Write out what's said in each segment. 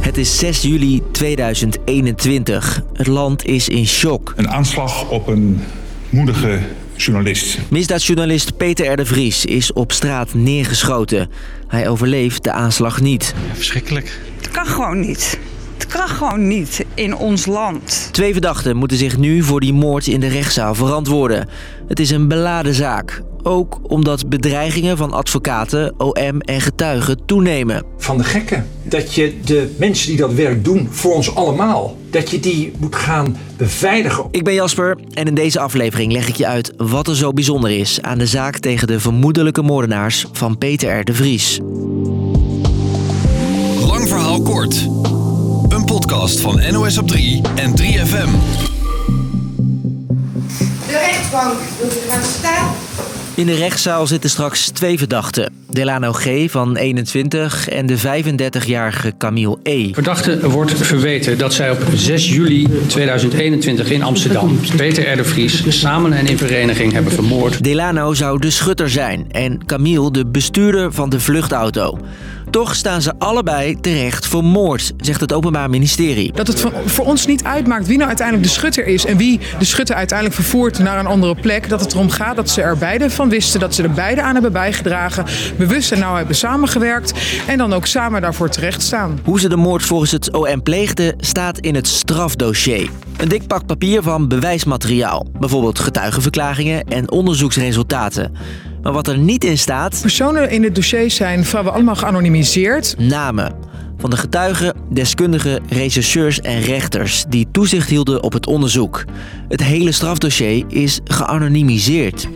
Het is 6 juli 2021. Het land is in shock. Een aanslag op een moedige journalist. Misdaadjournalist Peter R. de Vries is op straat neergeschoten. Hij overleeft de aanslag niet. Verschrikkelijk. Het kan gewoon niet. Het kan gewoon niet in ons land. Twee verdachten moeten zich nu voor die moord in de rechtszaal verantwoorden. Het is een beladen zaak. Ook omdat bedreigingen van advocaten, OM en getuigen toenemen. van de gekken. Dat je de mensen die dat werk doen voor ons allemaal, dat je die moet gaan beveiligen. Ik ben Jasper en in deze aflevering leg ik je uit wat er zo bijzonder is aan de zaak tegen de vermoedelijke moordenaars van Peter R. de Vries. Lang verhaal kort. Een podcast van NOS op 3 en 3FM. De rechtbank wil u gaan staan. In de rechtszaal zitten straks twee verdachten. Delano G. van 21 en de 35-jarige Camille E. Verdachte wordt verweten dat zij op 6 juli 2021 in Amsterdam Peter R. de Vries samen en in vereniging hebben vermoord. Delano zou de schutter zijn en Camille de bestuurder van de vluchtauto. Toch staan ze allebei terecht voor moord, zegt het Openbaar Ministerie. Dat het voor- voor ons niet uitmaakt wie nou uiteindelijk de schutter is en wie de schutter uiteindelijk vervoert naar een andere plek. Dat het erom gaat dat ze er beide van wisten, dat ze er beide aan hebben bijgedragen, bewust en nauw hebben samengewerkt en dan ook samen daarvoor terecht staan. Hoe ze de moord volgens het OM pleegden staat in het strafdossier. Een dik pak papier van bewijsmateriaal, bijvoorbeeld getuigenverklaringen en onderzoeksresultaten. Maar wat er niet in staat, Personen in het dossier zijn vrijwel allemaal geanonimiseerd. namen. Van de getuigen, deskundigen, rechercheurs en rechters die toezicht hielden op het onderzoek. Het hele strafdossier is geanonimiseerd.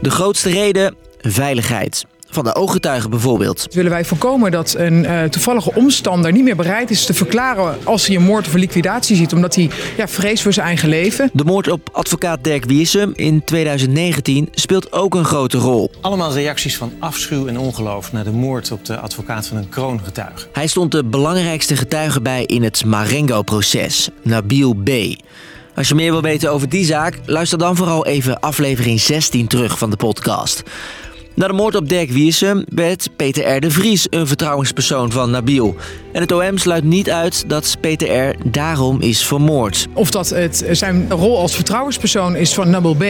De grootste reden? Veiligheid. Van de ooggetuigen bijvoorbeeld. Willen wij voorkomen dat een eh, toevallige omstander niet meer bereid is te verklaren als hij een moord of een liquidatie ziet, omdat hij ja, vreest voor zijn eigen leven. De moord op advocaat Dirk Wiersum in 2019 speelt ook een grote rol. Allemaal reacties van afschuw en ongeloof naar de moord op de advocaat van een kroongetuige. Hij stond de belangrijkste getuige bij in het Marengo-proces, Nabil B. Als je meer wil weten over die zaak, luister dan vooral even aflevering 16 terug van de podcast. Na de moord op Dirk Wiersum werd Peter R. de Vries een vertrouwenspersoon van Nabil. En het OM sluit niet uit dat Peter R. daarom is vermoord. Of dat het zijn rol als vertrouwenspersoon is van Nabil B.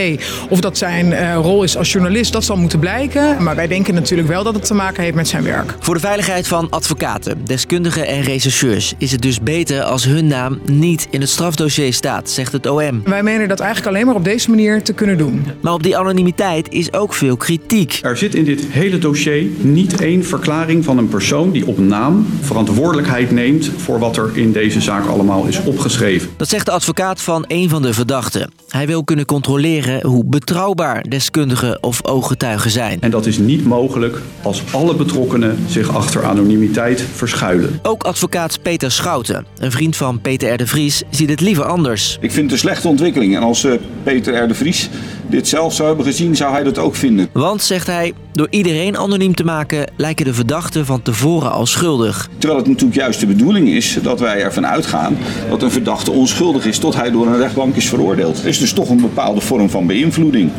Of dat zijn eh, rol is als journalist, dat zal moeten blijken. Maar wij denken natuurlijk wel dat het te maken heeft met zijn werk. Voor de veiligheid van advocaten, deskundigen en rechercheurs is het dus beter als hun naam niet in het strafdossier staat, zegt het OM. Wij menen dat eigenlijk alleen maar op deze manier te kunnen doen. Maar op die anonimiteit is ook veel kritiek. Er zit in dit hele dossier niet één verklaring van een persoon die op naam verantwoordelijkheid neemt voor wat er in deze zaak allemaal is opgeschreven. Dat zegt de advocaat van een van de verdachten. Hij wil kunnen controleren hoe betrouwbaar deskundigen of ooggetuigen zijn. En dat is niet mogelijk als alle betrokkenen zich achter anonimiteit verschuilen. Ook advocaat Peter Schouten, een vriend van Peter R. de Vries, ziet het liever anders. Ik vind het een slechte ontwikkeling. En als eh, Peter R. de Vries dit zelf zou hebben gezien, zou hij dat ook vinden. Want, zegt hij, door iedereen anoniem te maken lijken de verdachten van tevoren al schuldig. Terwijl het natuurlijk juist de bedoeling is dat wij ervan uitgaan dat een verdachte onschuldig is tot hij door een rechtbank is veroordeeld. Er is dus toch een bepaalde vorm van beïnvloeding.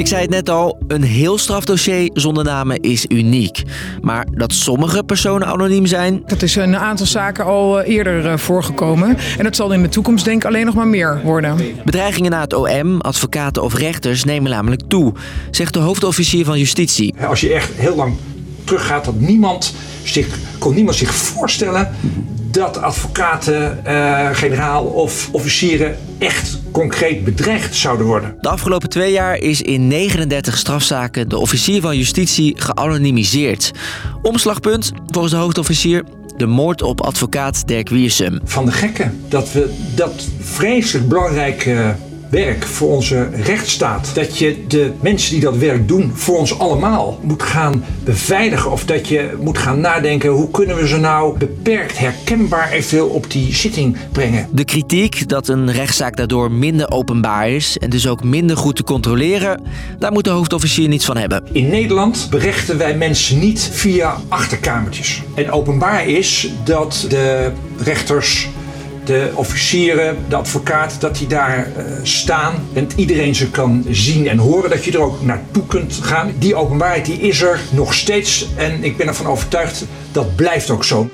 Ik zei het net al, een heel strafdossier zonder namen is uniek. Maar dat sommige personen anoniem zijn, Dat is een aantal zaken al eh, eerder eh, voorgekomen. En dat zal in de toekomst denk ik alleen nog maar meer worden. bedreigingen naar het OM, advocaten of rechters nemen namelijk toe, zegt de hoofdofficier van Justitie. Als je echt heel lang teruggaat, dat niemand zich, kon niemand zich voorstellen dat advocaten, eh, generaal of officieren echt concreet bedreigd zouden worden. De afgelopen twee jaar is in 39 strafzaken de officier van justitie geanonimiseerd. Omslagpunt, volgens de hoofdofficier, de moord op advocaat Dirk Wiersum. Van de gekken dat we dat vreselijk belangrijke werk voor onze rechtsstaat, dat je de mensen die dat werk doen voor ons allemaal moet gaan beveiligen of dat je moet gaan nadenken hoe kunnen we ze nou beperkt herkenbaar eventueel op die zitting brengen. De kritiek dat een rechtszaak daardoor minder openbaar is en dus ook minder goed te controleren, daar moet de hoofdofficier niets van hebben. In Nederland berechten wij mensen niet via achterkamertjes. En openbaar is dat de rechters de officieren, de advocaat, dat die daar uh, staan en iedereen ze kan zien en horen. Dat je er ook naartoe kunt gaan. Die openbaarheid die is er nog steeds en ik ben ervan overtuigd dat blijft ook zo.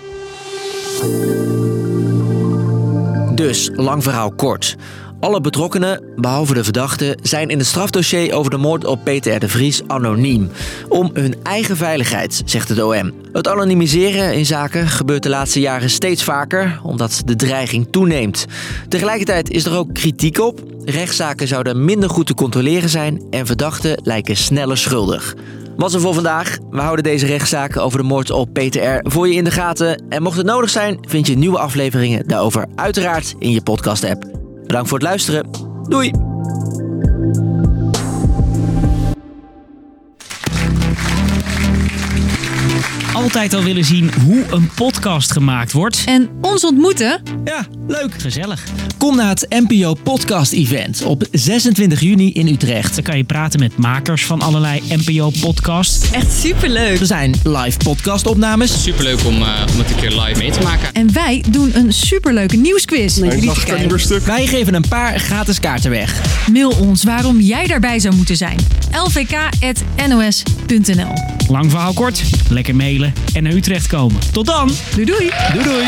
Dus, lang verhaal kort. Alle betrokkenen, behalve de verdachte, zijn in het strafdossier over de moord op Peter R. de Vries anoniem. Om hun eigen veiligheid, zegt het OM. Het anonimiseren in zaken gebeurt de laatste jaren steeds vaker, omdat de dreiging toeneemt. Tegelijkertijd is er ook kritiek op. Rechtszaken zouden minder goed te controleren zijn en verdachten lijken sneller schuldig. Was er voor vandaag. We houden deze rechtszaken over de moord op Peter R. voor je in de gaten. En mocht het nodig zijn, vind je nieuwe afleveringen daarover uiteraard in je podcast-app. Bedankt voor het luisteren. Doei! Altijd al willen zien hoe een podcast gemaakt wordt. En ons ontmoeten? Ja, leuk. Gezellig. Kom naar het NPO Podcast Event op 26 juni in Utrecht. Dan kan je praten met makers van allerlei NPO podcasts. Echt superleuk. Er zijn live podcastopnames. Superleuk om, uh, om het een keer live mee te maken. En wij doen een superleuke nieuwsquiz. Nee. Wij geven een paar gratis kaarten weg. Mail ons waarom jij daarbij zou moeten zijn. lvk.nos.nl Lang verhaal kort. Lekker mailen en naar Utrecht komen. Tot dan. Doei doei. Doei doei.